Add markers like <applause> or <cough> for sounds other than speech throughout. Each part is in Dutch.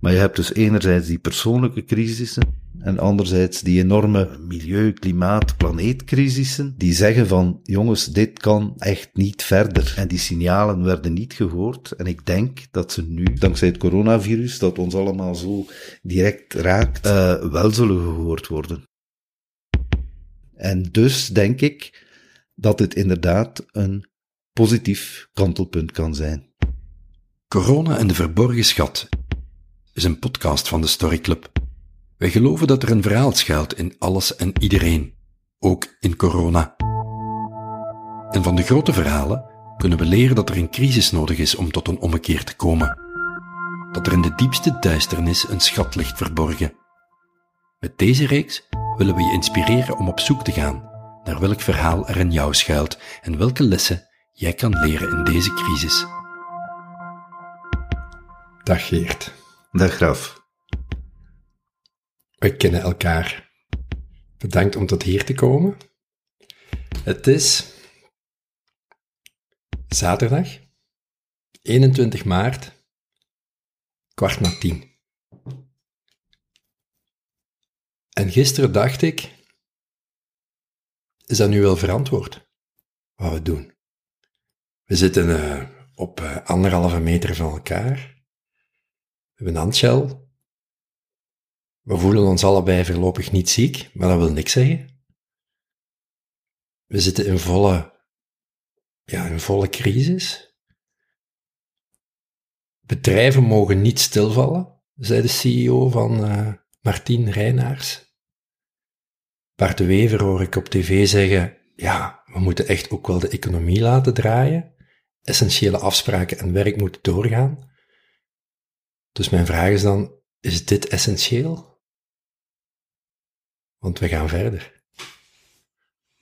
Maar je hebt dus enerzijds die persoonlijke crisissen en anderzijds die enorme milieu, klimaat, planeetcrisissen, die zeggen van, jongens, dit kan echt niet verder. En die signalen werden niet gehoord. En ik denk dat ze nu, dankzij het coronavirus, dat ons allemaal zo direct raakt, uh, wel zullen gehoord worden. En dus denk ik dat het inderdaad een positief kantelpunt kan zijn. Corona en de verborgen schat is een podcast van de Story Club. Wij geloven dat er een verhaal schuilt in alles en iedereen, ook in corona. En van de grote verhalen kunnen we leren dat er een crisis nodig is om tot een ommekeer te komen. Dat er in de diepste duisternis een schat ligt verborgen. Met deze reeks willen we je inspireren om op zoek te gaan naar welk verhaal er in jou schuilt en welke lessen jij kan leren in deze crisis. Dag Geert. Dag Graf. We kennen elkaar. Bedankt om tot hier te komen. Het is zaterdag, 21 maart, kwart na tien. En gisteren dacht ik, is dat nu wel verantwoord, wat we doen? We zitten uh, op uh, anderhalve meter van elkaar. We voelen ons allebei voorlopig niet ziek, maar dat wil niks zeggen. We zitten in volle, ja, in volle crisis. Bedrijven mogen niet stilvallen, zei de CEO van uh, Martien Reinaars. Bart de Wever hoor ik op tv zeggen, ja, we moeten echt ook wel de economie laten draaien essentiële afspraken en werk moeten doorgaan. Dus mijn vraag is dan, is dit essentieel? Want we gaan verder.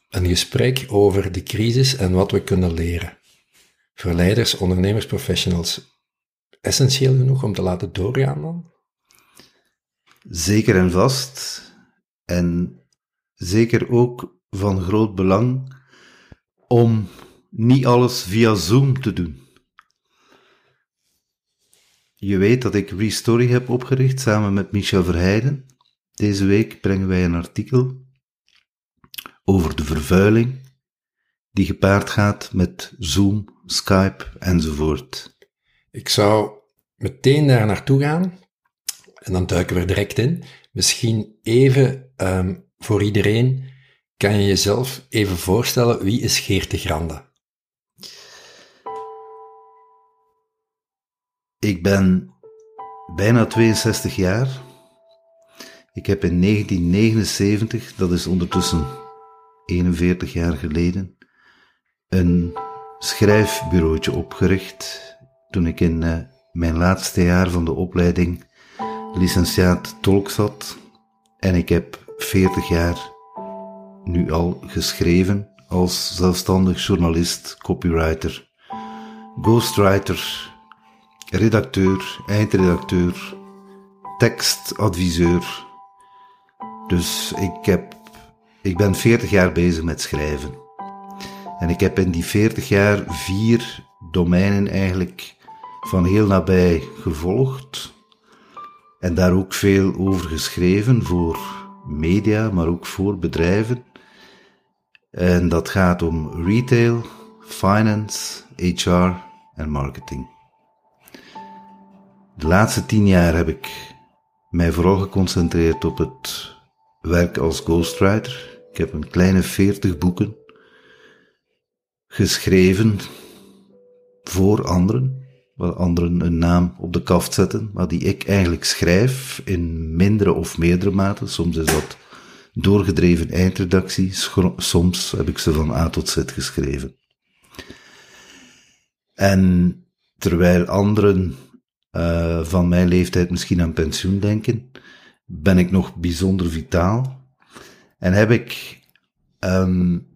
Een gesprek over de crisis en wat we kunnen leren. Voor leiders, ondernemers, professionals. Essentieel genoeg om te laten doorgaan dan? Zeker en vast. En zeker ook van groot belang om niet alles via Zoom te doen. Je weet dat ik Restory heb opgericht samen met Michel Verheijden. Deze week brengen wij een artikel over de vervuiling die gepaard gaat met Zoom, Skype enzovoort. Ik zou meteen daar naartoe gaan en dan duiken we er direct in. Misschien even um, voor iedereen, kan je jezelf even voorstellen, wie is Geert de Grande? Ik ben bijna 62 jaar. Ik heb in 1979, dat is ondertussen 41 jaar geleden, een schrijfbureautje opgericht toen ik in uh, mijn laatste jaar van de opleiding licentiaat tolk zat. En ik heb 40 jaar nu al geschreven als zelfstandig journalist, copywriter, ghostwriter, redacteur, eindredacteur, tekstadviseur. Dus ik, heb, ik ben 40 jaar bezig met schrijven. En ik heb in die 40 jaar vier domeinen eigenlijk van heel nabij gevolgd. En daar ook veel over geschreven voor media, maar ook voor bedrijven. En dat gaat om retail, finance, HR en marketing. De laatste tien jaar heb ik mij vooral geconcentreerd op het werk als ghostwriter. Ik heb een kleine veertig boeken geschreven voor anderen, waar anderen een naam op de kaft zetten, maar die ik eigenlijk schrijf in mindere of meerdere mate. Soms is dat doorgedreven eindredactie, soms heb ik ze van A tot Z geschreven. En terwijl anderen uh, van mijn leeftijd misschien aan pensioen denken, ben ik nog bijzonder vitaal. En heb ik um,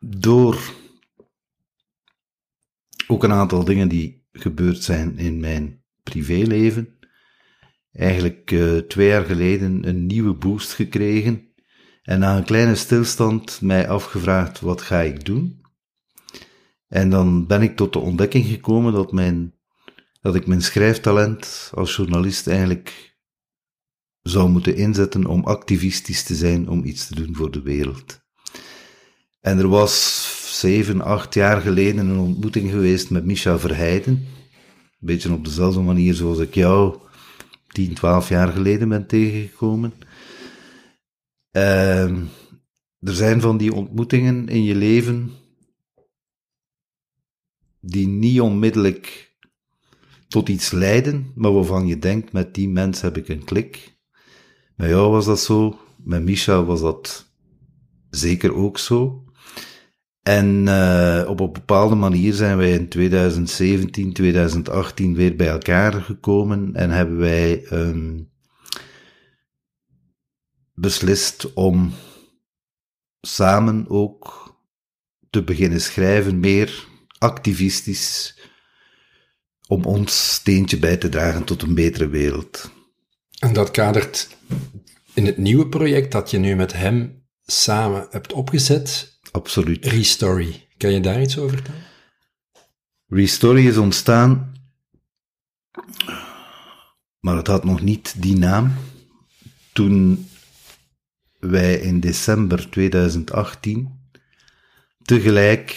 door ook een aantal dingen die gebeurd zijn in mijn privéleven, eigenlijk uh, twee jaar geleden een nieuwe boost gekregen. En na een kleine stilstand mij afgevraagd, wat ga ik doen? En dan ben ik tot de ontdekking gekomen dat mijn dat ik mijn schrijftalent als journalist eigenlijk zou moeten inzetten om activistisch te zijn, om iets te doen voor de wereld. En er was zeven, acht jaar geleden een ontmoeting geweest met Micha Verheijden. Een beetje op dezelfde manier zoals ik jou tien, twaalf jaar geleden ben tegengekomen. Uh, er zijn van die ontmoetingen in je leven die niet onmiddellijk tot iets leiden, maar waarvan je denkt, met die mens heb ik een klik. Met jou was dat zo, met Misha was dat zeker ook zo. En uh, op een bepaalde manier zijn wij in 2017, 2018 weer bij elkaar gekomen en hebben wij um, beslist om samen ook te beginnen schrijven, meer activistisch, om ons steentje bij te dragen tot een betere wereld. En dat kadert in het nieuwe project dat je nu met hem samen hebt opgezet. Absoluut. Restory. Kan je daar iets over vertellen? Restory is ontstaan, maar het had nog niet die naam. Toen wij in december 2018 tegelijk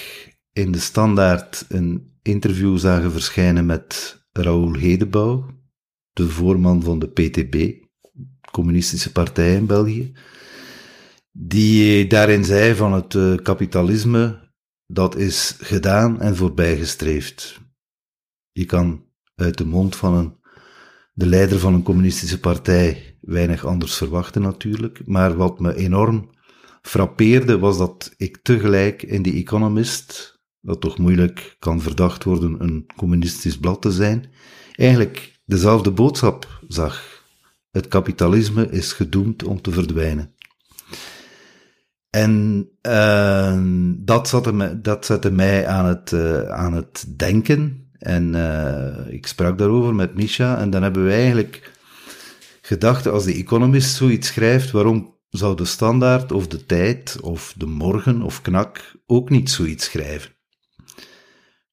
in de standaard een interview zagen verschijnen met Raoul Hedebouw, de voorman van de PTB, Communistische Partij in België, die daarin zei van het uh, kapitalisme, dat is gedaan en voorbijgestreefd. Je kan uit de mond van een, de leider van een communistische partij weinig anders verwachten natuurlijk, maar wat me enorm frappeerde was dat ik tegelijk in The Economist dat toch moeilijk kan verdacht worden een communistisch blad te zijn, eigenlijk dezelfde boodschap zag. Het kapitalisme is gedoemd om te verdwijnen. En uh, dat, zette me, dat mij aan het, uh, aan het denken. En uh, ik sprak daarover met Misha. En dan hebben we eigenlijk gedacht, als de Economist zoiets schrijft, waarom zou de Standaard of de Tijd of de Morgen of Knak ook niet zoiets schrijven?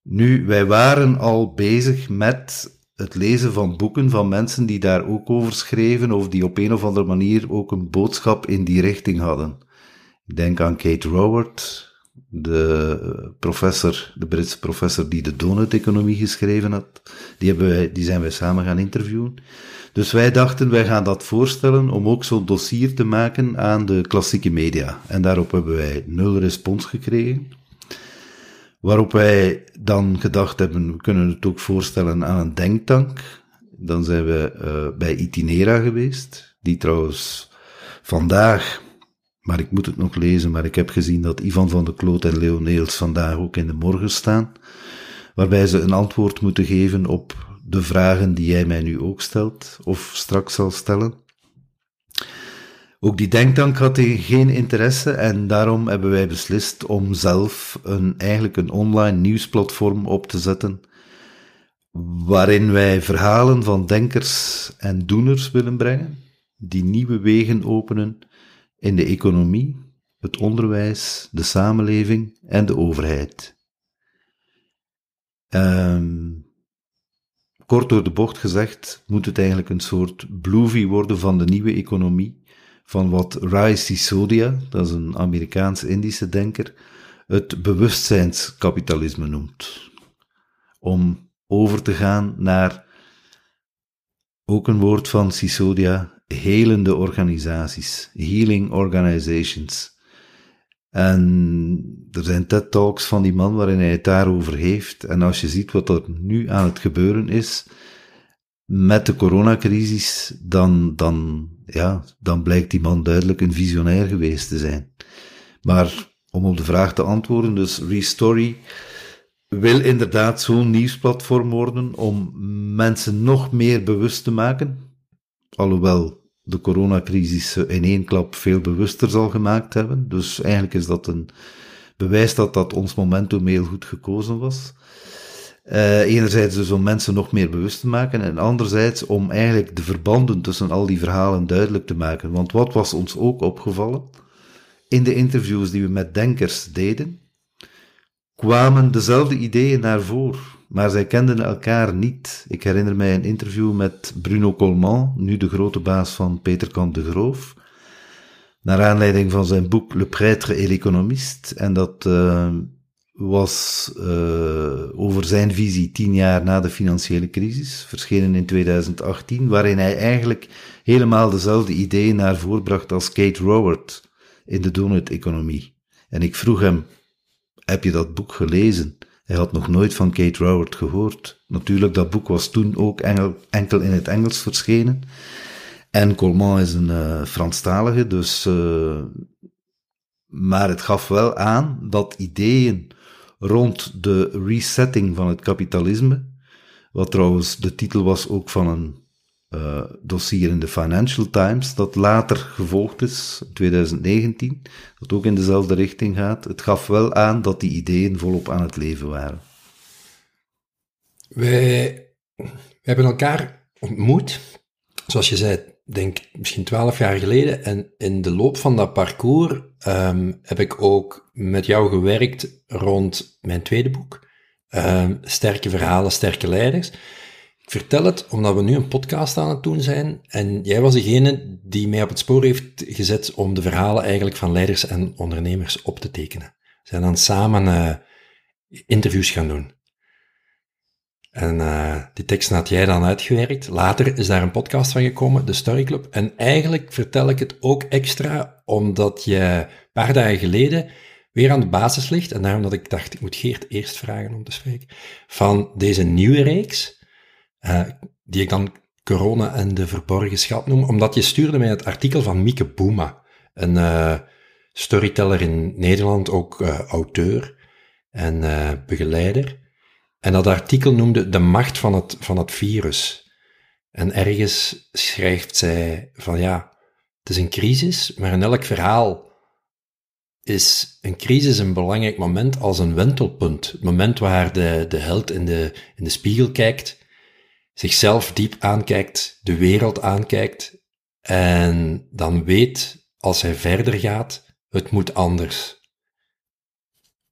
Nu, wij waren al bezig met het lezen van boeken van mensen die daar ook over schreven, of die op een of andere manier ook een boodschap in die richting hadden. Ik denk aan Kate Roward, de professor, de Britse professor die de donut-economie geschreven had. Die, hebben wij, die zijn wij samen gaan interviewen. Dus wij dachten, wij gaan dat voorstellen om ook zo'n dossier te maken aan de klassieke media. En daarop hebben wij nul respons gekregen. Waarop wij dan gedacht hebben, we kunnen het ook voorstellen aan een denktank. Dan zijn we uh, bij Itinera geweest, die trouwens vandaag, maar ik moet het nog lezen, maar ik heb gezien dat Ivan van der Kloot en Leoneels vandaag ook in de morgen staan, waarbij ze een antwoord moeten geven op de vragen die jij mij nu ook stelt, of straks zal stellen. Ook die denktank had geen interesse en daarom hebben wij beslist om zelf een, eigenlijk een online nieuwsplatform op te zetten, waarin wij verhalen van denkers en doeners willen brengen, die nieuwe wegen openen in de economie, het onderwijs, de samenleving en de overheid. Um, kort door de bocht gezegd, moet het eigenlijk een soort bloovie worden van de nieuwe economie, van wat Rai Sisodia, dat is een Amerikaans-Indische denker, het bewustzijnskapitalisme noemt. Om over te gaan naar, ook een woord van Sisodia, helende organisaties, healing organizations. En er zijn TED-talks van die man waarin hij het daarover heeft. En als je ziet wat er nu aan het gebeuren is, met de coronacrisis, dan, dan, ja, dan blijkt die man duidelijk een visionair geweest te zijn. Maar om op de vraag te antwoorden, dus Restory wil inderdaad zo'n nieuwsplatform worden om mensen nog meer bewust te maken. Alhoewel de coronacrisis in één klap veel bewuster zal gemaakt hebben. Dus eigenlijk is dat een bewijs dat dat ons momentum heel goed gekozen was. Uh, enerzijds dus om mensen nog meer bewust te maken en anderzijds om eigenlijk de verbanden tussen al die verhalen duidelijk te maken. Want wat was ons ook opgevallen? In de interviews die we met denkers deden, kwamen dezelfde ideeën naar voren. maar zij kenden elkaar niet. Ik herinner mij een interview met Bruno Colman, nu de grote baas van Peter Kant de Groof, naar aanleiding van zijn boek Le Prêtre et l'économiste. En dat uh, was uh, over zijn visie tien jaar na de financiële crisis, verschenen in 2018, waarin hij eigenlijk helemaal dezelfde ideeën naar voren bracht als Kate Raworth in de donut-economie. En ik vroeg hem, heb je dat boek gelezen? Hij had nog nooit van Kate Raworth gehoord. Natuurlijk, dat boek was toen ook enkel in het Engels verschenen. En Colman is een uh, Franstalige, dus. Uh, maar het gaf wel aan dat ideeën rond de resetting van het kapitalisme, wat trouwens de titel was ook van een uh, dossier in de Financial Times, dat later gevolgd is, 2019, dat ook in dezelfde richting gaat. Het gaf wel aan dat die ideeën volop aan het leven waren. Wij hebben elkaar ontmoet, zoals je zei, denk misschien twaalf jaar geleden. En in de loop van dat parcours um, heb ik ook met jou gewerkt rond mijn tweede boek. Um, sterke verhalen, sterke leiders. Ik vertel het omdat we nu een podcast aan het doen zijn. En jij was degene die mij op het spoor heeft gezet om de verhalen eigenlijk van leiders en ondernemers op te tekenen. We zijn dan samen uh, interviews gaan doen. En uh, die tekst had jij dan uitgewerkt. Later is daar een podcast van gekomen, de Story Club. En eigenlijk vertel ik het ook extra omdat je een paar dagen geleden weer aan de basis ligt. En daarom dat ik dacht, ik moet Geert eerst vragen om te spreken. Van deze nieuwe reeks uh, die ik dan corona en de verborgen schat noem, omdat je stuurde mij het artikel van Mieke Boema, een uh, storyteller in Nederland, ook auteur en begeleider. En dat artikel noemde de macht van het, van het virus. En ergens schrijft zij van ja, het is een crisis, maar in elk verhaal is een crisis een belangrijk moment als een wentelpunt. Het moment waar de, de held in de, in de spiegel kijkt zichzelf diep aankijkt, de wereld aankijkt en dan weet als hij verder gaat, het moet anders.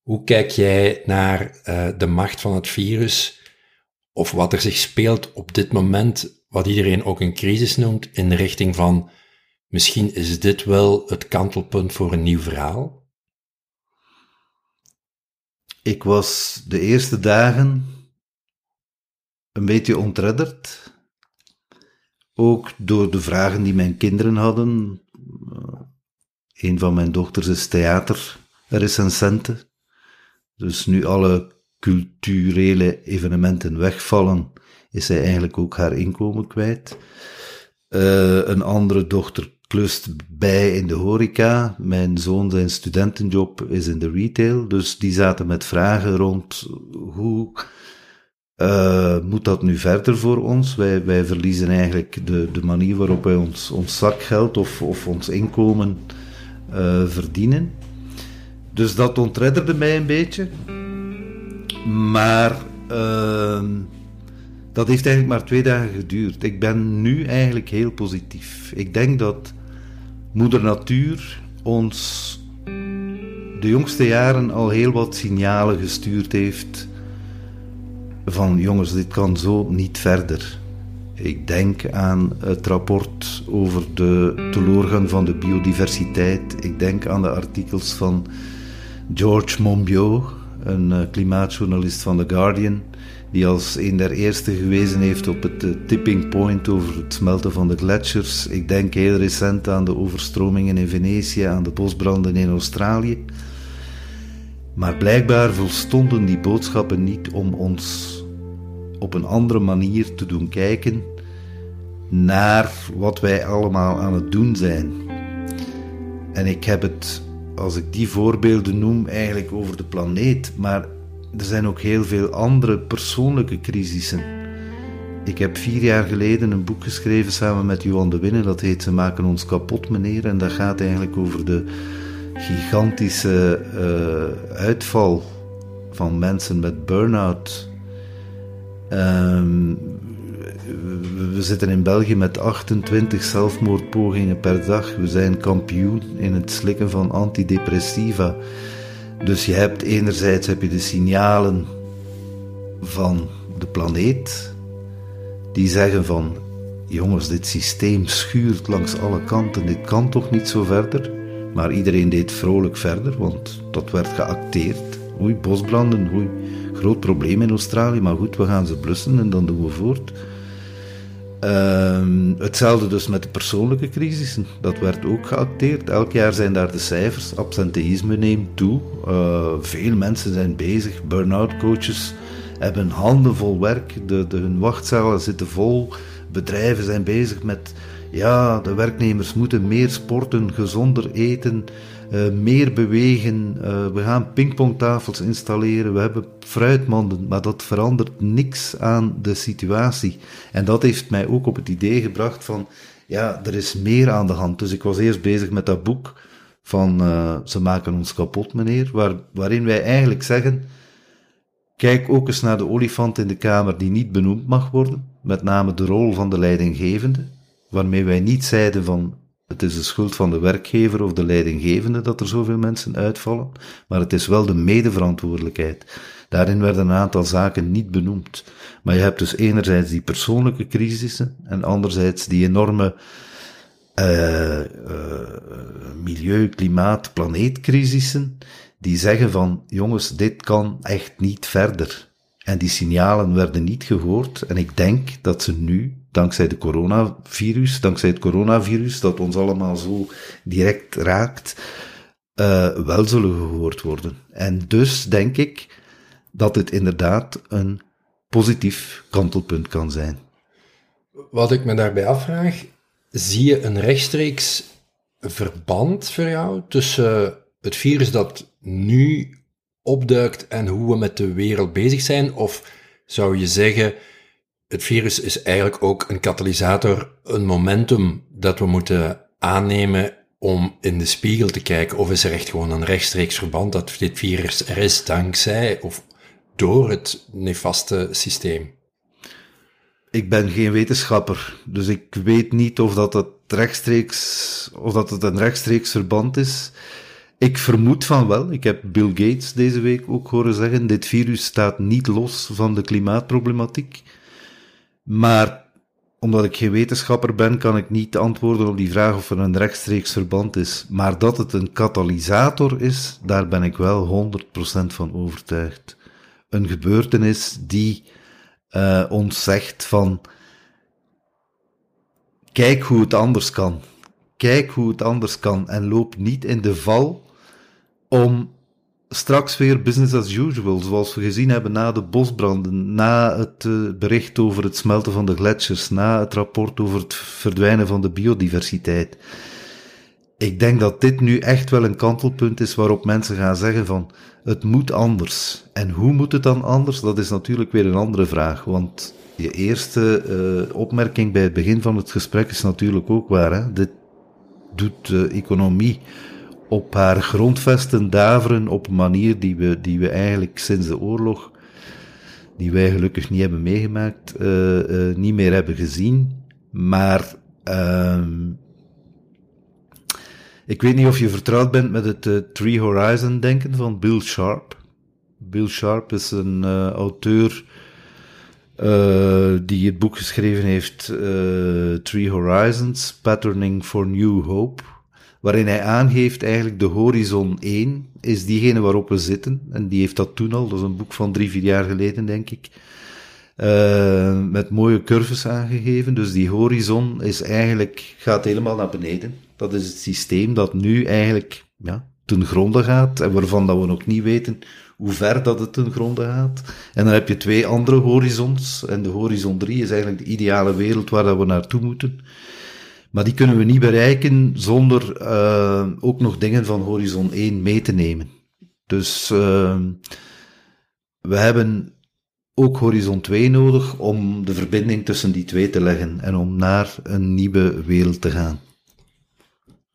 Hoe kijk jij naar uh, de macht van het virus of wat er zich speelt op dit moment, wat iedereen ook een crisis noemt, in de richting van misschien is dit wel het kantelpunt voor een nieuw verhaal? Ik was de eerste dagen een beetje ontredderd. Ook door de vragen die mijn kinderen hadden. Uh, een van mijn dochters is theaterrecensente. Dus nu alle culturele evenementen wegvallen, is zij eigenlijk ook haar inkomen kwijt. Uh, een andere dochter klust bij in de horeca. Mijn zoon zijn studentenjob is in de retail. Dus die zaten met vragen rond hoe uh, moet dat nu verder voor ons? Wij, wij verliezen eigenlijk de, de manier waarop wij ons, ons zakgeld of, of ons inkomen uh, verdienen. Dus dat ontredderde mij een beetje. Maar uh, dat heeft eigenlijk maar twee dagen geduurd. Ik ben nu eigenlijk heel positief. Ik denk dat Moeder Natuur ons de jongste jaren al heel wat signalen gestuurd heeft van jongens, dit kan zo niet verder. Ik denk aan het rapport over de teloorgang van de biodiversiteit. Ik denk aan de artikels van George Monbiot, een eh, klimaatjournalist van The Guardian, die als een der eerste gewezen heeft op het eh, tipping point over het smelten van de gletsjers. Ik denk heel recent aan de overstromingen in Venetië, aan de bosbranden in Australië. Maar blijkbaar volstonden die boodschappen niet om ons op een andere manier te doen kijken naar wat wij allemaal aan het doen zijn. En ik heb het, als ik die voorbeelden noem, eigenlijk over de planeet, maar er zijn ook heel veel andere persoonlijke crisissen. Ik heb vier jaar geleden een boek geschreven samen met Johan de Winne, dat heet Ze maken ons kapot, meneer. En dat gaat eigenlijk over de gigantische uh, uitval van mensen met burn-out Um, we zitten in België met 28 zelfmoordpogingen per dag. We zijn kampioen in het slikken van antidepressiva. Dus je hebt enerzijds heb je de signalen van de planeet, die zeggen van, jongens, dit systeem schuurt langs alle kanten, dit kan toch niet zo verder? Maar iedereen deed vrolijk verder, want dat werd geacteerd. Oei, bosbranden, oei, groot probleem in Australië, maar goed, we gaan ze blussen en dan doen we voort. Ehm, hetzelfde dus met de persoonlijke crisissen. Dat werd ook geacteerd. Elk jaar zijn daar de cijfers. Absenteïsme neemt toe. Uh, veel mensen zijn bezig. Burn-out coaches hebben handen vol werk. De, de, hun wachtzalen zitten vol. Bedrijven zijn bezig met... Ja, de werknemers moeten meer sporten, gezonder eten, uh, meer bewegen. Uh, we gaan pingpongtafels installeren. We hebben fruitmanden, maar dat verandert niks aan de situatie. En dat heeft mij ook op het idee gebracht van, ja, er is meer aan de hand. Dus ik was eerst bezig met dat boek van uh, Ze maken ons kapot, meneer, waar, waarin wij eigenlijk zeggen, kijk ook eens naar de olifant in de kamer die niet benoemd mag worden, met name de rol van de leidinggevende, waarmee wij niet zeiden van, het is de schuld van de werkgever of de leidinggevende dat er zoveel mensen uitvallen, maar het is wel de medeverantwoordelijkheid. Daarin werden een aantal zaken niet benoemd. Maar je hebt dus enerzijds die persoonlijke crisissen en anderzijds die enorme uh, uh, milieu, klimaat, planeetcrisissen, die zeggen van, jongens, dit kan echt niet verder. En die signalen werden niet gehoord. En ik denk dat ze nu, dankzij de coronavirus, dankzij het coronavirus, dat ons allemaal zo direct raakt, uh, wel zullen gehoord worden. En dus denk ik dat het inderdaad een positief kantelpunt kan zijn. Wat ik me daarbij afvraag, zie je een rechtstreeks verband voor jou tussen het virus dat nu opduikt en hoe we met de wereld bezig zijn? Of zou je zeggen, het virus is eigenlijk ook een katalysator, een momentum dat we moeten aannemen om in de spiegel te kijken? Of is er echt gewoon een rechtstreeks verband dat dit virus er is dankzij of door het nefaste systeem? Ik ben geen wetenschapper, dus ik weet niet of dat, het rechtstreeks, of dat het een rechtstreeks verband is. Ik vermoed van wel. Ik heb Bill Gates deze week ook horen zeggen: dit virus staat niet los van de klimaatproblematiek. Maar omdat ik geen wetenschapper ben, kan ik niet antwoorden op die vraag of er een rechtstreeks verband is. Maar dat het een katalysator is, daar ben ik wel 100% van overtuigd. Een gebeurtenis die uh, ons zegt van kijk hoe het anders kan. Kijk hoe het anders kan en loop niet in de val om straks weer business as usual, zoals we gezien hebben na de bosbranden, na het uh, bericht over het smelten van de gletsjers, na het rapport over het verdwijnen van de biodiversiteit. Ik denk dat dit nu echt wel een kantelpunt is waarop mensen gaan zeggen van het moet anders. En hoe moet het dan anders? Dat is natuurlijk weer een andere vraag, want je eerste uh, opmerking bij het begin van het gesprek is natuurlijk ook waar. Hè? Dit doet de economie op haar grondvesten daveren op een manier die we, die we eigenlijk sinds de oorlog, die wij gelukkig niet hebben meegemaakt, uh, uh, niet meer hebben gezien. Maar uh, ik weet niet of je vertrouwd bent met het uh, Three Horizon denken van Bill Sharp. Bill Sharp is een auteur die het boek geschreven heeft Three Horizons, Patterning for New Hope waarin hij aangeeft eigenlijk de horizon 1 is diegene waarop we zitten. En die heeft dat toen al, dat is een boek van drie, vier jaar geleden, denk ik. Uh, met mooie curves aangegeven. Dus die horizon is eigenlijk, gaat helemaal naar beneden. Dat is het systeem dat nu eigenlijk ja, ten gronde gaat en waarvan dat we nog niet weten hoe ver dat het ten gronde gaat. En dan heb je twee andere horizons. En de horizon 3 is eigenlijk de ideale wereld waar dat we naartoe moeten. Maar die kunnen we niet bereiken zonder uh, ook nog dingen van Horizon 1 mee te nemen. Dus uh, we hebben ook Horizon 2 nodig om de verbinding tussen die twee te leggen en om naar een nieuwe wereld te gaan.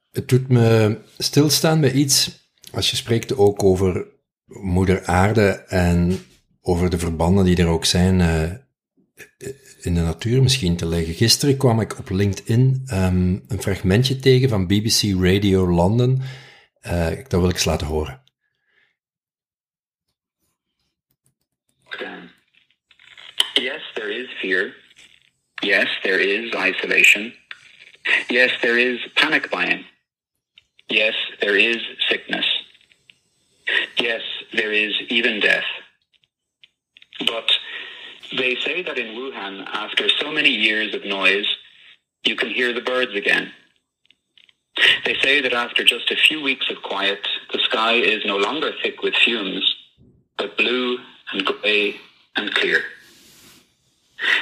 Het doet me stilstaan bij iets, als je spreekt ook over Moeder Aarde en over de verbanden die er ook zijn uh, in de natuur misschien te leggen. Gisteren kwam ik op LinkedIn um, een fragmentje tegen van BBC Radio London. Uh, dat wil ik eens laten horen. fear. Yes, there is isolation. Yes, there is panic buying. Yes, there is sickness. Yes, there is even death. But they say that in Wuhan, after so many years of noise, you can hear the birds again. They say that after just a few weeks of quiet, the sky is no longer thick with fumes, but blue and grey and clear.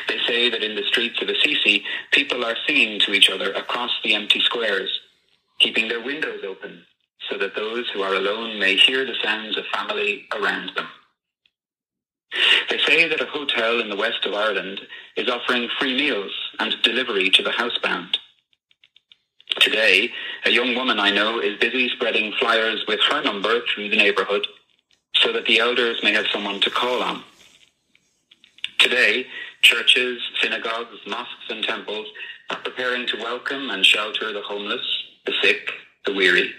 They say that in the streets of Assisi, people are singing to each other across the empty squares, keeping their windows open so that those who are alone may hear the sounds of family around them. They say that a hotel in the west of Ireland is offering free meals and delivery to the housebound. Today, a young woman I know is busy spreading flyers with her number through the neighbourhood so that the elders may have someone to call on. Today, churches, synagogues, mosques, and temples are preparing to welcome and shelter the homeless, the sick, the weary.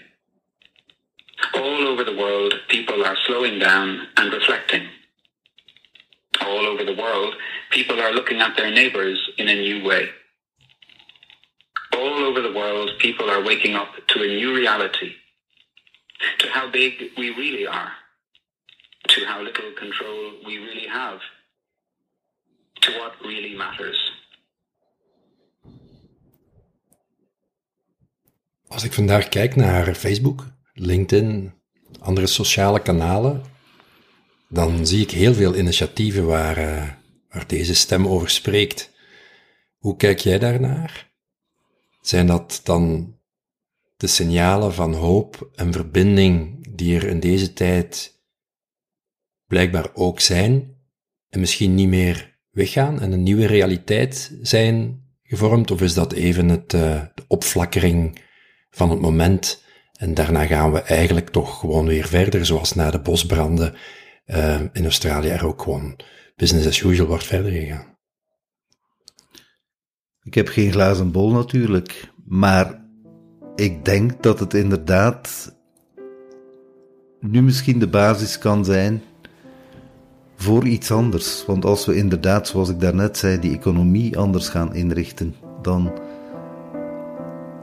All over the world, people are slowing down and reflecting. All over the world, people are looking at their neighbours in a new way. All over the world, people are waking up to a new reality, to how big we really are, to how little control we really have, to what really matters. Als ik vandaag kijk naar Facebook, LinkedIn, andere sociale kanalen, dan zie ik heel veel initiatieven waar, uh, waar deze stem over spreekt. Hoe kijk jij daarnaar? Zijn dat dan de signalen van hoop en verbinding die er in deze tijd blijkbaar ook zijn en misschien niet meer weggaan en een nieuwe realiteit zijn gevormd? Of is dat even het, uh, de opflakkering van het moment en daarna gaan we eigenlijk toch gewoon weer verder, zoals na de bosbranden uh, in Australië er ook gewoon business as usual wordt verder gegaan. Ik heb geen glazen bol natuurlijk, maar ik denk dat het inderdaad nu misschien de basis kan zijn voor iets anders. Want als we inderdaad, zoals ik daarnet zei, die economie anders gaan inrichten, dan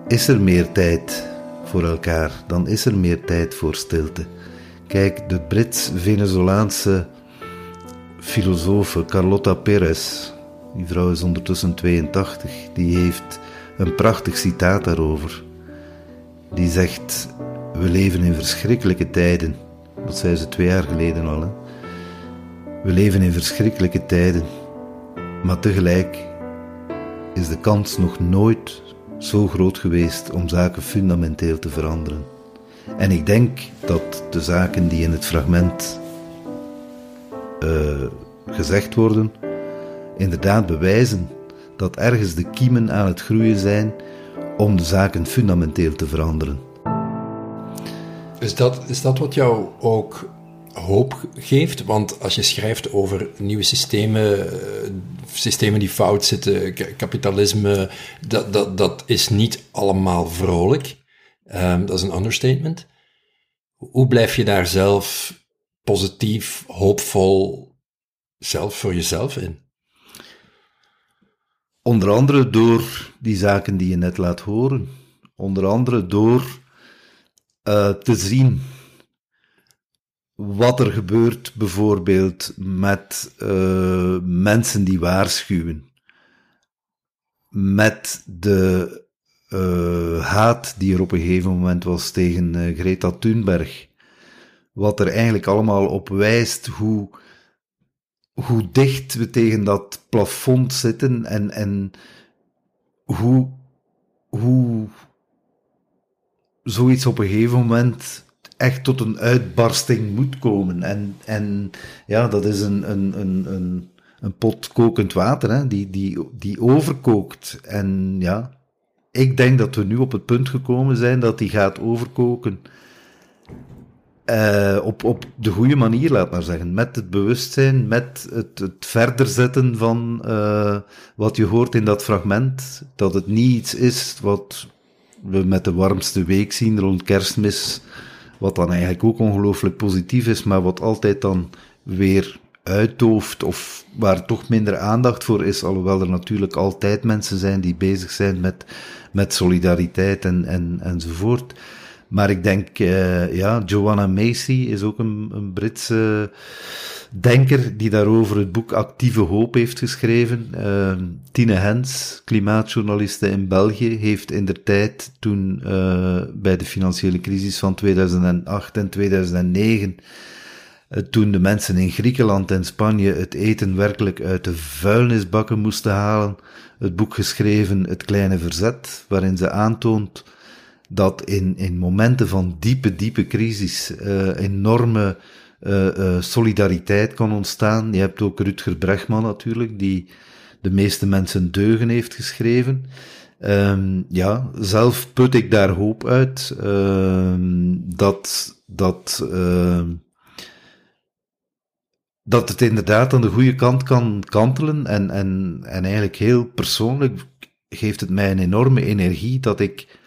is er meer tijd voor elkaar, dan is er meer tijd voor stilte. Kijk, de Brits-Venezolaanse filosoof Carlotta Perez, die vrouw is ondertussen 82, die heeft een prachtig citaat daarover. Die zegt: We leven in verschrikkelijke tijden. Dat zei ze twee jaar geleden al. Hè? We leven in verschrikkelijke tijden, maar tegelijk is de kans nog nooit zo groot geweest om zaken fundamenteel te veranderen. En ik denk dat de zaken die in het fragment uh, gezegd worden, inderdaad bewijzen dat ergens de kiemen aan het groeien zijn om de zaken fundamenteel te veranderen. Is dat, is dat wat jou ook hoop geeft? Want als je schrijft over nieuwe systemen, eh, systemen die fout zitten, kapitalisme, dat, dat, dat is niet allemaal vrolijk. Um, dat is een understatement. Hoe blijf je daar zelf positief, hoopvol, zelf voor jezelf in? Onder andere door die zaken die je net laat horen. Onder andere door uh, te zien wat er gebeurt bijvoorbeeld met uh, mensen die waarschuwen. Met de uh, haat die er op een gegeven moment was tegen uh, Greta Thunberg. Wat er eigenlijk allemaal op wijst hoe, hoe dicht we tegen dat plafond zitten en, en hoe, hoe zoiets op een gegeven moment echt tot een uitbarsting moet komen. En, en ja, dat is een, een, een, een, een pot kokend water, hè, die, die, die overkookt. En ja, ik denk dat we nu op het punt gekomen zijn dat die gaat overkoken. Uh, op, op de goede manier, laat maar zeggen. Met het bewustzijn, met het, het verder zetten van uh, wat je hoort in dat fragment. Dat het niet iets is wat we met de warmste week zien rond kerstmis. Wat dan eigenlijk ook ongelooflijk positief is, maar wat altijd dan weer uitdooft of waar toch minder aandacht voor is, alhoewel er natuurlijk altijd mensen zijn die bezig zijn met, met solidariteit en, en, enzovoort. Maar ik denk, uh, ja, Joanna Macy is ook een, een Britse denker die daarover het boek Actieve Hoop heeft geschreven. Uh, Tine Hens, klimaatjournaliste in België, heeft in de tijd toen uh, bij de financiële crisis van 2008 en 2009 uh, toen de mensen in Griekenland en Spanje het eten werkelijk uit de vuilnisbakken moesten halen, het boek geschreven Het Kleine Verzet, waarin ze aantoont dat in, in momenten van diepe, diepe crisis uh, enorme uh, solidariteit kan ontstaan. Je hebt ook Rutger Bregman natuurlijk, die de meeste mensen deugen heeft geschreven. Um, ja, zelf put ik daar hoop uit ehm, dat, dat, ehm, dat het inderdaad aan de goede kant kan kantelen. En, en, en eigenlijk heel persoonlijk geeft het mij een enorme energie dat ik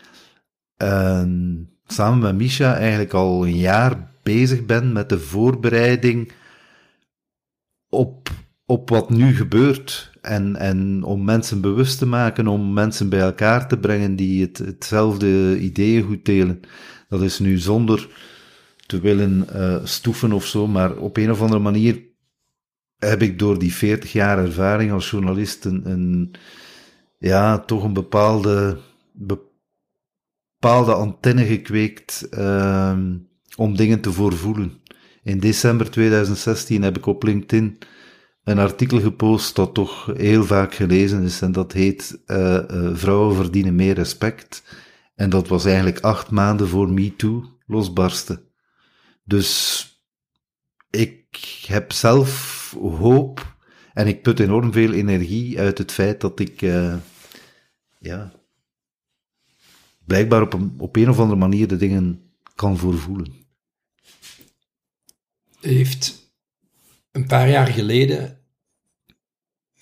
samen met Misha eigenlijk al een jaar bezig ben met de voorbereiding op, op wat nu gebeurt. En, en om mensen bewust te maken, om mensen bij elkaar te brengen die het, hetzelfde ideeën goed delen. Dat is nu zonder te willen uh, stoeven of zo, maar op een of andere manier heb ik door die 40 jaar ervaring als journalist een, ja, toch een bepaalde, bepaalde antenne gekweekt uh, om dingen te voorvoelen. In december 2016 heb ik op LinkedIn een artikel gepost dat toch heel vaak gelezen is en dat heet uh, uh, Vrouwen verdienen meer respect. En dat was eigenlijk acht maanden voor MeToo losbarsten. Dus ik heb zelf hoop en ik put enorm veel energie uit het feit dat ik, uh, ja, blijkbaar op een, op een of andere manier de dingen kan voorvoelen. Heeft een paar jaar geleden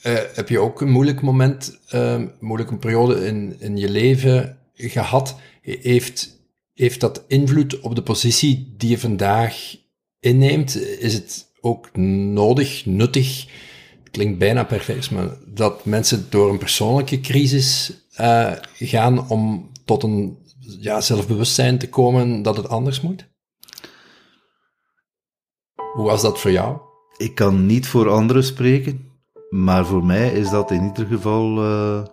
uh, heb je ook een moeilijk moment, uh, moeilijke periode in, in je leven gehad. Heeft, heeft dat invloed op de positie die je vandaag inneemt? Is het ook nodig, nuttig, klinkt bijna perfect, maar dat mensen door een persoonlijke crisis uh, gaan om tot een ja, zelfbewustzijn te komen dat het anders moet? Hoe was dat voor jou? Ik kan niet voor anderen spreken, maar voor mij is dat in ieder geval uh,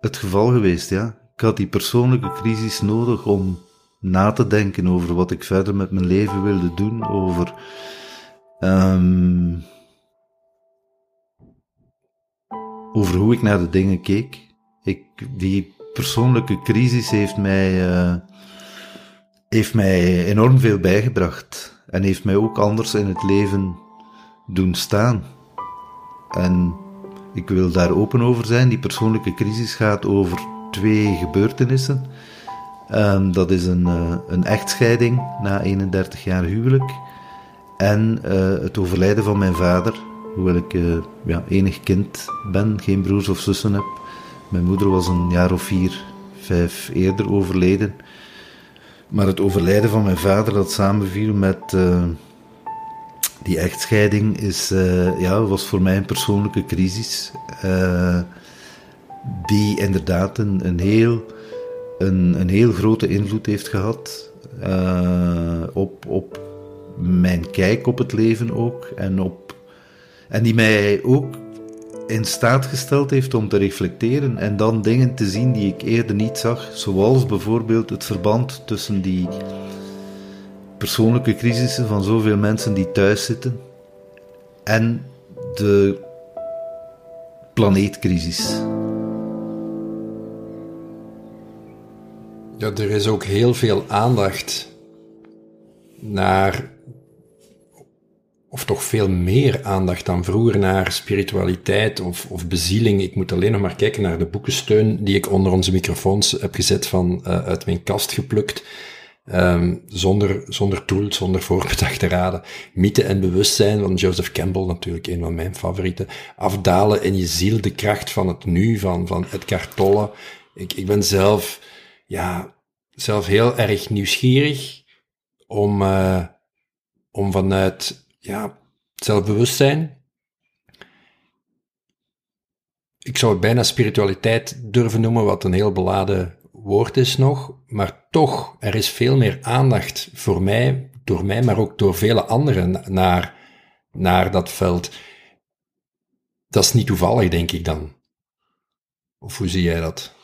het geval geweest, ja. Ik had die persoonlijke crisis nodig om na te denken over wat ik verder met mijn leven wilde doen, over um, over hoe ik naar de dingen keek. Ik, die persoonlijke crisis heeft mij, uh, heeft mij enorm veel bijgebracht. En heeft mij ook anders in het leven doen staan. En ik wil daar open over zijn. Die persoonlijke crisis gaat over twee gebeurtenissen. Um, dat is een, uh, een echtscheiding na 31 jaar huwelijk en uh, het overlijden van mijn vader, hoewel ik uh, ja, enig kind ben, geen broers of zussen heb. Mijn moeder was een jaar of vier, vijf eerder overleden. Maar het overlijden van mijn vader, dat samenviel met uh, die echtscheiding, is, ja, was voor mij een persoonlijke crisis. die inderdaad een, een, heel, een, een heel grote invloed heeft gehad op, op mijn kijk op het leven ook. En, op, en die mij ook in staat gesteld heeft om te reflecteren en dan dingen te zien die ik eerder niet zag. Zoals bijvoorbeeld het verband tussen die persoonlijke crisissen van zoveel mensen die thuis zitten en de planeetcrisis. Ja, er is ook heel veel aandacht naar of toch veel meer aandacht dan vroeger naar spiritualiteit of, of bezieling. Ik moet alleen nog maar kijken naar de boekensteun die ik onder onze microfoons heb gezet van uh, uit mijn kast geplukt. Um, zonder, zonder doel, zonder voorbedachte raden. Mythe en bewustzijn van Joseph Campbell, natuurlijk een van mijn favorieten. Afdalen in je ziel, de kracht van het nu, van, van Edgar Tolle. Ik, ik ben zelf, ja, zelf heel erg nieuwsgierig om, uh, om vanuit ja, zelfbewustzijn. Ik zou het bijna spiritualiteit durven noemen, wat een heel beladen woord is nog, maar toch, er is veel meer aandacht voor mij, door mij, maar ook door vele anderen naar, naar dat veld. Dat is niet toevallig, denk ik dan. Of hoe zie jij dat?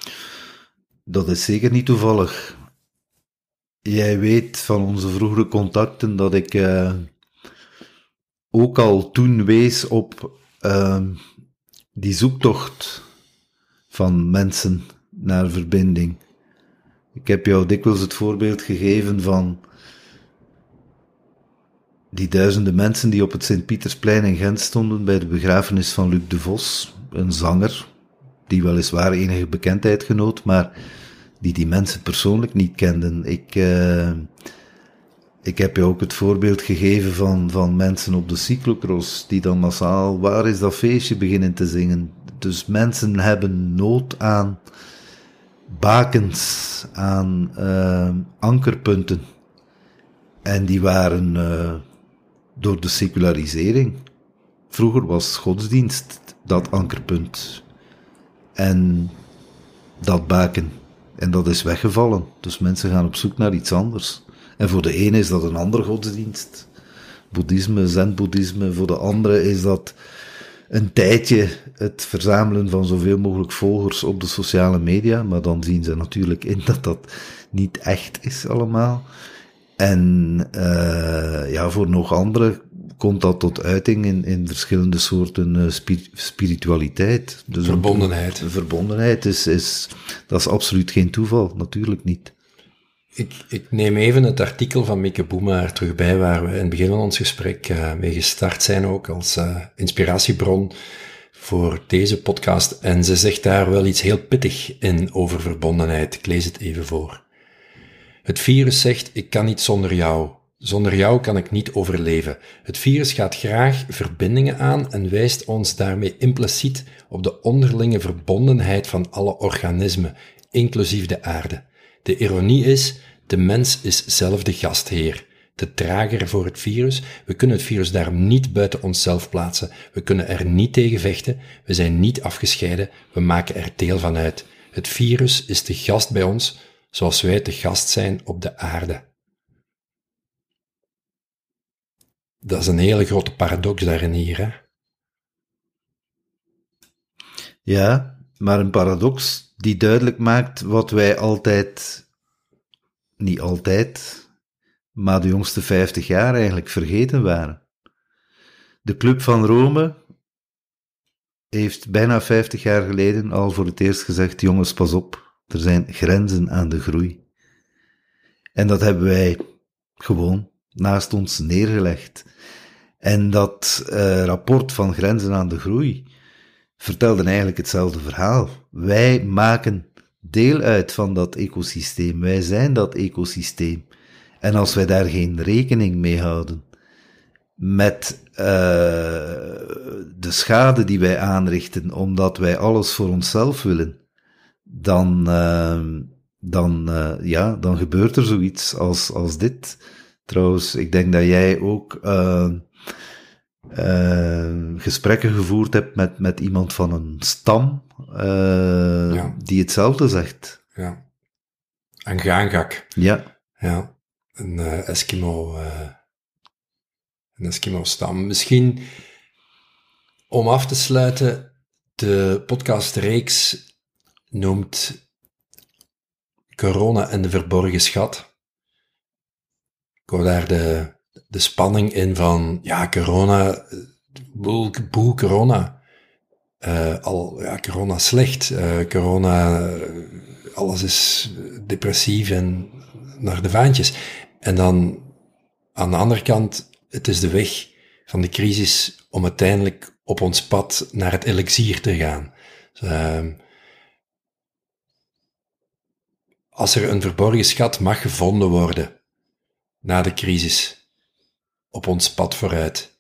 Dat is zeker niet toevallig. Jij weet van onze vroegere contacten dat ik uh, ook al toen wees op uh, die zoektocht van mensen naar verbinding. Ik heb jou dikwijls het voorbeeld gegeven van die duizenden mensen die op het Sint-Pietersplein in Gent stonden bij de begrafenis van Luc de Vos, een zanger, die weliswaar enige bekendheid genoot, maar die die mensen persoonlijk niet kenden. Ik, uh, ik heb je ook het voorbeeld gegeven van, van mensen op de cyclocross, die dan massaal, waar is dat feestje, beginnen te zingen. Dus mensen hebben nood aan bakens, aan uh, ankerpunten. En die waren uh, door de secularisering. Vroeger was godsdienst dat ankerpunt. En dat baken. En dat is weggevallen. Dus mensen gaan op zoek naar iets anders. En voor de ene is dat een ander godsdienst. Boeddhisme, zen-boeddhisme. Voor de andere is dat een tijdje het verzamelen van zoveel mogelijk volgers op de sociale media. Maar dan zien ze natuurlijk in dat dat niet echt is allemaal. En uh, ja, voor nog anderen komt dat tot uiting in, in verschillende soorten uh, spiritualiteit. Dus verbondenheid. Een, verbondenheid is, is, dat is absoluut geen toeval, natuurlijk niet. Ik, ik neem even het artikel van Mieke Boemaar terug bij, waar we in het begin van ons gesprek uh, mee gestart zijn, ook als uh, inspiratiebron voor deze podcast. En ze zegt daar wel iets heel pittig in over verbondenheid. Ik lees het even voor. Het virus zegt, ik kan niet zonder jou. Zonder jou kan ik niet overleven. Het virus gaat graag verbindingen aan en wijst ons daarmee impliciet op de onderlinge verbondenheid van alle organismen, inclusief de aarde. De ironie is, de mens is zelf de gastheer, de drager voor het virus. We kunnen het virus daarom niet buiten onszelf plaatsen. We kunnen er niet tegen vechten. We zijn niet afgescheiden. We maken er deel van uit. Het virus is de gast bij ons, zoals wij te gast zijn op de aarde. Dat is een hele grote paradox daarin hier, hè? Ja, maar een paradox die duidelijk maakt wat wij altijd, niet altijd, maar de jongste vijftig jaar eigenlijk vergeten waren. De Club van Rome heeft bijna vijftig jaar geleden al voor het eerst gezegd: jongens, pas op, er zijn grenzen aan de groei. En dat hebben wij gewoon naast ons neergelegd. En dat uh, rapport van grenzen aan de groei vertelden eigenlijk hetzelfde verhaal. Wij maken deel uit van dat ecosysteem. Wij zijn dat ecosysteem. En als wij daar geen rekening mee houden met uh, de schade die wij aanrichten, omdat wij alles voor onszelf willen, dan, uh, dan, uh, ja, dan gebeurt er zoiets als, als dit. Trouwens, ik denk dat jij ook uh, gesprekken gevoerd hebt met, met iemand van een stam uh, ja. die hetzelfde zegt. Ja. Een gaangak. Ja. Ja. Een uh, Eskimo, een Eskimo-stam. Misschien om af te sluiten, de podcastreeks noemt Corona en de verborgen schat. Ik wou daar de de spanning in van, ja, corona, boe, boe corona. Uh, al, ja, corona slecht. Uh, corona, alles is depressief en naar de vaantjes. En dan aan de andere kant, het is de weg van de crisis om uiteindelijk op ons pad naar het elixier te gaan. Dus, uh, als er een verborgen schat mag gevonden worden na de crisis, op ons pad vooruit.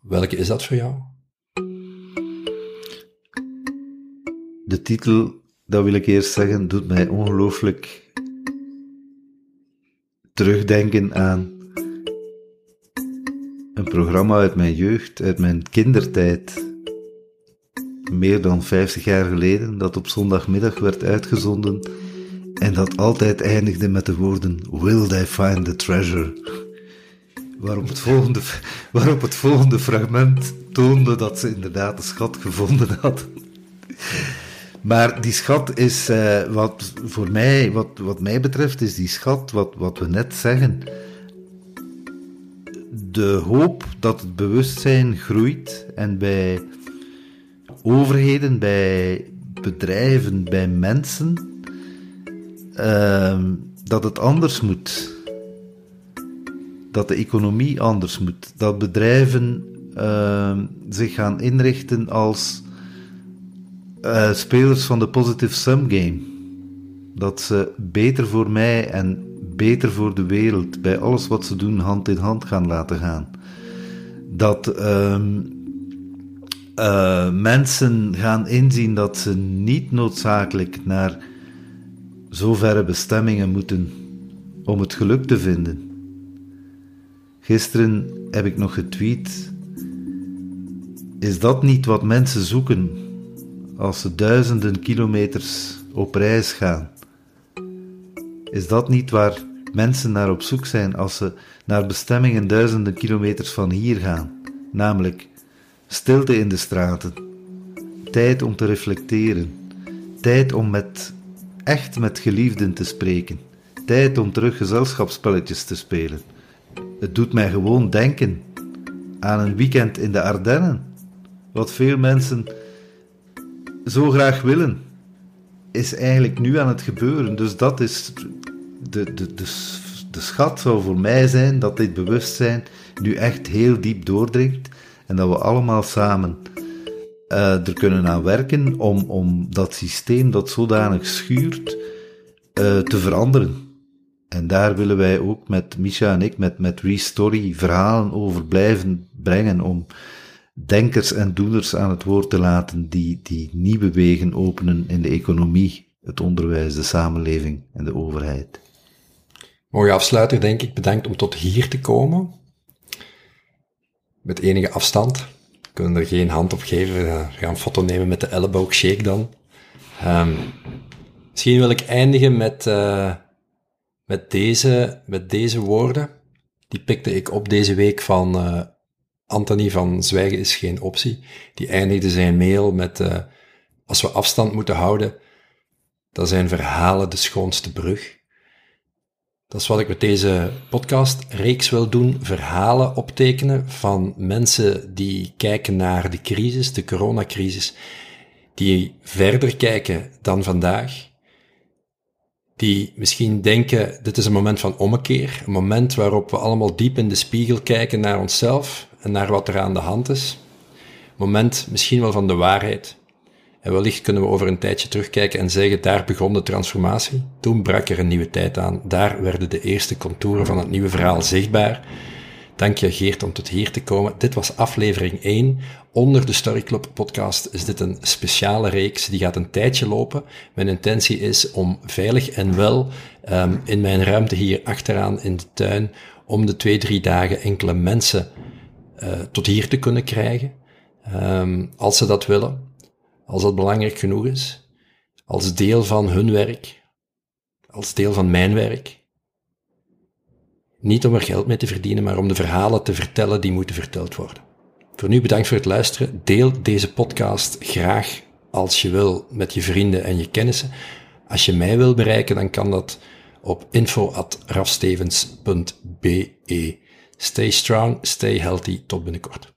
Welke is dat voor jou? De titel, dat wil ik eerst zeggen, doet mij ongelooflijk terugdenken aan een programma uit mijn jeugd, uit mijn kindertijd. Meer dan 50 jaar geleden, dat op zondagmiddag werd uitgezonden en dat altijd eindigde met de woorden Will they find the treasure? Waarop het volgende, <laughs> waarop het volgende fragment toonde dat ze inderdaad de schat gevonden had. Maar die schat is, uh, wat voor mij, wat, wat mij betreft, is die schat, wat, wat we net zeggen, de hoop dat het bewustzijn groeit en bij overheden, bij bedrijven, bij mensen, uh, dat het anders moet. Dat de economie anders moet. Dat bedrijven uh, zich gaan inrichten als uh, spelers van de positive sum game. Dat ze beter voor mij en beter voor de wereld bij alles wat ze doen hand in hand gaan laten gaan. Dat uh, uh, mensen gaan inzien dat ze niet noodzakelijk naar zoverre bestemmingen moeten om het geluk te vinden. Gisteren heb ik nog getweet. Is dat niet wat mensen zoeken als ze duizenden kilometers op reis gaan? Is dat niet waar mensen naar op zoek zijn als ze naar bestemmingen duizenden kilometers van hier gaan? Namelijk stilte in de straten, tijd om te reflecteren, tijd om met, echt met geliefden te spreken, tijd om terug gezelschapsspelletjes te spelen. Het doet mij gewoon denken aan een weekend in de Ardennen, wat veel mensen zo graag willen, is eigenlijk nu aan het gebeuren. Dus dat is de, de, de, de schat zou voor mij zijn dat dit bewustzijn nu echt heel diep doordringt en dat we allemaal samen uh, er kunnen aan werken om, om dat systeem dat zodanig schuurt uh, te veranderen. En daar willen wij ook met Misha en ik, met, met Restory, verhalen over blijven brengen om denkers en doeners aan het woord te laten die, die nieuwe wegen openen in de economie, het onderwijs, de samenleving en de overheid. Mooie afsluiter, denk ik. Bedankt om tot hier te komen. Met enige afstand. Kunnen er geen hand op geven. We gaan een foto nemen met de elleboog shake dan. Um, misschien wil ik eindigen met, uh, met, deze, met deze woorden. Die pikte ik op deze week van uh, Anthony van Zwijgen is geen optie. Die eindigde zijn mail met, uh, als we afstand moeten houden, dan zijn verhalen de schoonste brug. Dat is wat ik met deze podcast-reeks wil doen. Verhalen optekenen van mensen die kijken naar de crisis, de coronacrisis, die verder kijken dan vandaag, die misschien denken, dit is een moment van ommekeer, een moment waarop we allemaal diep in de spiegel kijken naar onszelf en naar wat er aan de hand is. Moment misschien wel van de waarheid. En wellicht kunnen we over een tijdje terugkijken en zeggen, daar begon de transformatie. Toen brak er een nieuwe tijd aan. Daar werden de eerste contouren van het nieuwe verhaal zichtbaar. Dank je Geert om tot hier te komen. Dit was aflevering 1. Onder de Story Club podcast is dit een speciale reeks. Die gaat een tijdje lopen. Mijn intentie is om veilig en wel um, in mijn ruimte hier achteraan in de tuin om de twee, drie dagen enkele mensen uh, tot hier te kunnen krijgen. Um, als ze dat willen als dat belangrijk genoeg is, als deel van hun werk, als deel van mijn werk. Niet om er geld mee te verdienen, maar om de verhalen te vertellen die moeten verteld worden. Voor nu bedankt voor het luisteren. Deel deze podcast graag als je wil met je vrienden en je kennissen. Als je mij wil bereiken, dan kan dat op info.rafstevens.be. Stay strong, stay healthy. Tot binnenkort.